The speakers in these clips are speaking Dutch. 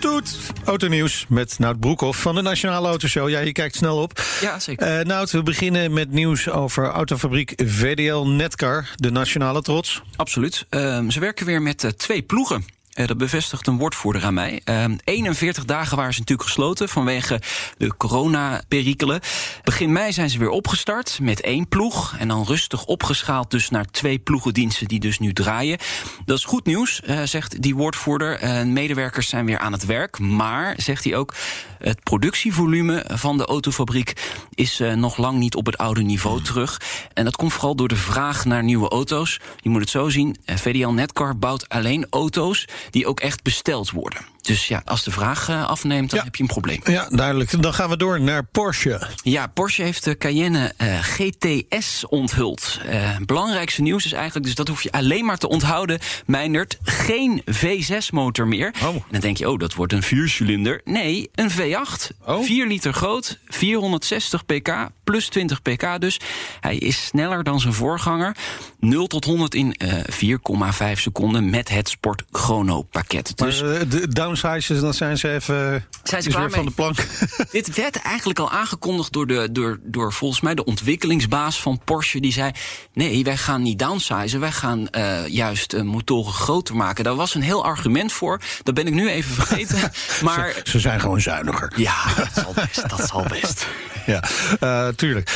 Toet toet. Autonieuws met Nout Broekhoff van de Nationale Autoshow. Ja, je kijkt snel op. Ja, zeker. Uh, Nout, we beginnen met nieuws over autofabriek VDL Netcar, de nationale trots. Absoluut. Uh, ze werken weer met uh, twee ploegen. Uh, dat bevestigt een woordvoerder aan mij. Uh, 41 dagen waren ze natuurlijk gesloten vanwege de coronaperikelen. Begin mei zijn ze weer opgestart met één ploeg. En dan rustig opgeschaald dus naar twee ploegendiensten die dus nu draaien. Dat is goed nieuws, uh, zegt die woordvoerder. medewerkers zijn weer aan het werk. Maar, zegt hij ook, het productievolume van de autofabriek is nog lang niet op het oude niveau terug. En dat komt vooral door de vraag naar nieuwe auto's. Je moet het zo zien: VDL Netcar bouwt alleen auto's die ook echt besteld worden. Dus ja, als de vraag uh, afneemt, dan ja. heb je een probleem. Ja, duidelijk. Dan gaan we door naar Porsche. Ja, Porsche heeft de Cayenne uh, GTS onthuld. Uh, belangrijkste nieuws is eigenlijk, dus dat hoef je alleen maar te onthouden, Meindert, geen V6-motor meer. Oh. En dan denk je, oh, dat wordt een viercilinder. Nee, een V8. Oh. 4 liter groot, 460 pk, plus 20 pk dus. Hij is sneller dan zijn voorganger. 0 tot 100 in 4,5 seconden met het Sport Chrono pakket. Dus maar, dan zijn ze even zijn ze klaar weer van de plank. Dit werd eigenlijk al aangekondigd door, de, door, door volgens mij de ontwikkelingsbaas van Porsche. Die zei: nee, wij gaan niet downsizen, wij gaan uh, juist uh, motoren groter maken. Daar was een heel argument voor. Dat ben ik nu even vergeten. maar ze, ze zijn gewoon zuiniger. Ja, dat zal best. Dat zal best. Ja, uh, tuurlijk.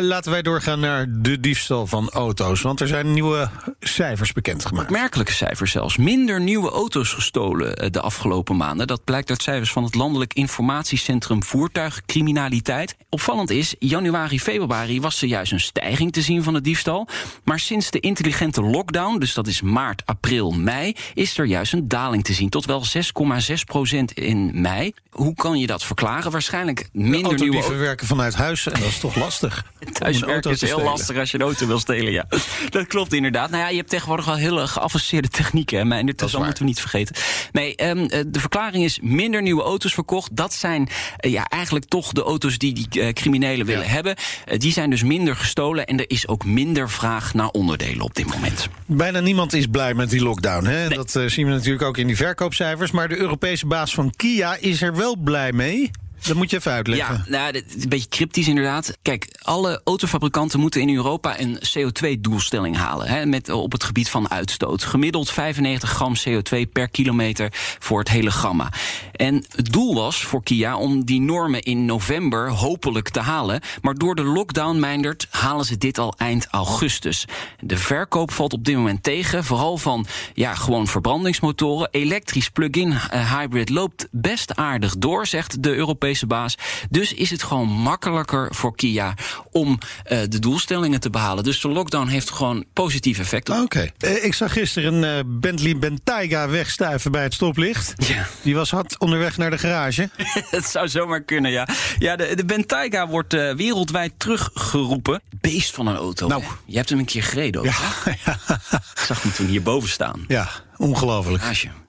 laten wij doorgaan naar de diefstal van auto's. Want er zijn nieuwe cijfers bekendgemaakt. Opmerkelijke cijfers zelfs. Minder nieuwe auto's gestolen de afgelopen maanden. Dat blijkt uit cijfers van het Landelijk Informatiecentrum Voertuigcriminaliteit. Opvallend is, januari, februari was er juist een stijging te zien van de diefstal. Maar sinds de intelligente lockdown, dus dat is maart, april, mei, is er juist een daling te zien. Tot wel 6,6 procent in mei. Hoe kan je dat verklaren? Waarschijnlijk minder de nieuwe werken vanuit huis en dat is toch lastig. Thuiswerken is heel stelen. lastig als je een auto wil stelen, ja. dat klopt inderdaad. Nou ja, je hebt tegenwoordig wel hele geavanceerde technieken. Hè, maar dat, dat moeten we niet vergeten. Nee, um, de verklaring is minder nieuwe auto's verkocht. Dat zijn uh, ja, eigenlijk toch de auto's die die uh, criminelen willen ja. hebben. Die zijn dus minder gestolen en er is ook minder vraag naar onderdelen op dit moment. Bijna niemand is blij met die lockdown. Hè? Nee. Dat zien we natuurlijk ook in die verkoopcijfers. Maar de Europese baas van Kia is er wel blij mee. Dat moet je even uitleggen. Ja, nou, dit een beetje cryptisch inderdaad. Kijk, alle autofabrikanten moeten in Europa een CO2-doelstelling halen. Hè, met, op het gebied van uitstoot. Gemiddeld 95 gram CO2 per kilometer voor het hele gamma. En het doel was voor Kia om die normen in november hopelijk te halen. Maar door de lockdown, Meindert, halen ze dit al eind augustus. De verkoop valt op dit moment tegen. Vooral van ja, gewoon verbrandingsmotoren. Elektrisch plug-in uh, hybrid loopt best aardig door, zegt de Europese Baas. Dus is het gewoon makkelijker voor Kia om uh, de doelstellingen te behalen. Dus de lockdown heeft gewoon positief effect. Oké. Okay. Uh, ik zag gisteren een uh, Bentley Bentayga wegstuiven bij het stoplicht. Ja. Die was hard onderweg naar de garage. Het zou zomaar kunnen, ja. Ja, de, de Bentayga wordt wereldwijd teruggeroepen. Beest van een auto. Nou. Hè? Je hebt hem een keer gereden ook, ja. ja. Ik zag hem toen hierboven staan. Ja, ongelooflijk.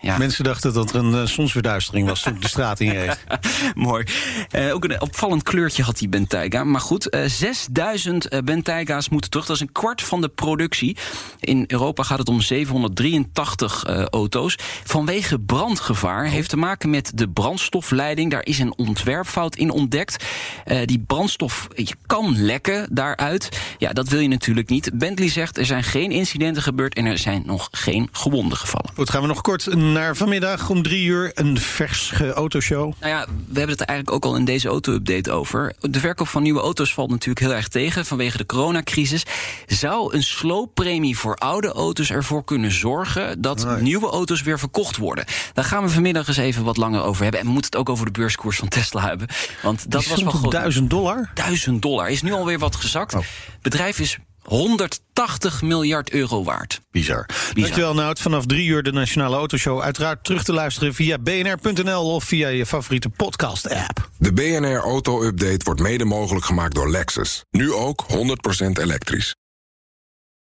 Ja. Mensen dachten dat er een uh, zonsverduistering was toen ik de straat in reed. Mooi. Uh, ook een opvallend kleurtje had die Bentayga. Maar goed, uh, 6000 Bentayga's moeten terug. Dat is een kwart van de productie. In Europa gaat het om 783 auto's. Vanwege brandgevaar oh. heeft te maken met de brandstofleiding. Daar is een ontwerpfout in ontdekt. die brandstof je kan lekken daaruit. Ja, dat wil je natuurlijk niet. Bentley zegt er zijn geen incidenten gebeurd en er zijn nog geen gewonden gevallen. Goed, gaan we nog kort naar vanmiddag om drie uur een vers autoshow. Nou ja, we hebben het eigenlijk ook al in deze auto-update over. De verkoop van nieuwe auto's valt natuurlijk heel erg tegen vanwege de coronacrisis. Zou een slooppremie voor oude auto's ervoor kunnen zorgen dat Nee. nieuwe auto's weer verkocht worden? Daar gaan we vanmiddag eens even wat langer over hebben. En we moeten het ook over de beurskoers van Tesla hebben. Want dat was wel groot. 1000 dollar. 1000 dollar is nu alweer wat gezakt. Oh. Het bedrijf is 180 miljard euro waard. Bizar. Dankjewel, Nout. Vanaf drie uur de Nationale Autoshow. Uiteraard terug te luisteren via bnr.nl of via je favoriete podcast-app. De BNR Auto Update wordt mede mogelijk gemaakt door Lexus. Nu ook 100% elektrisch.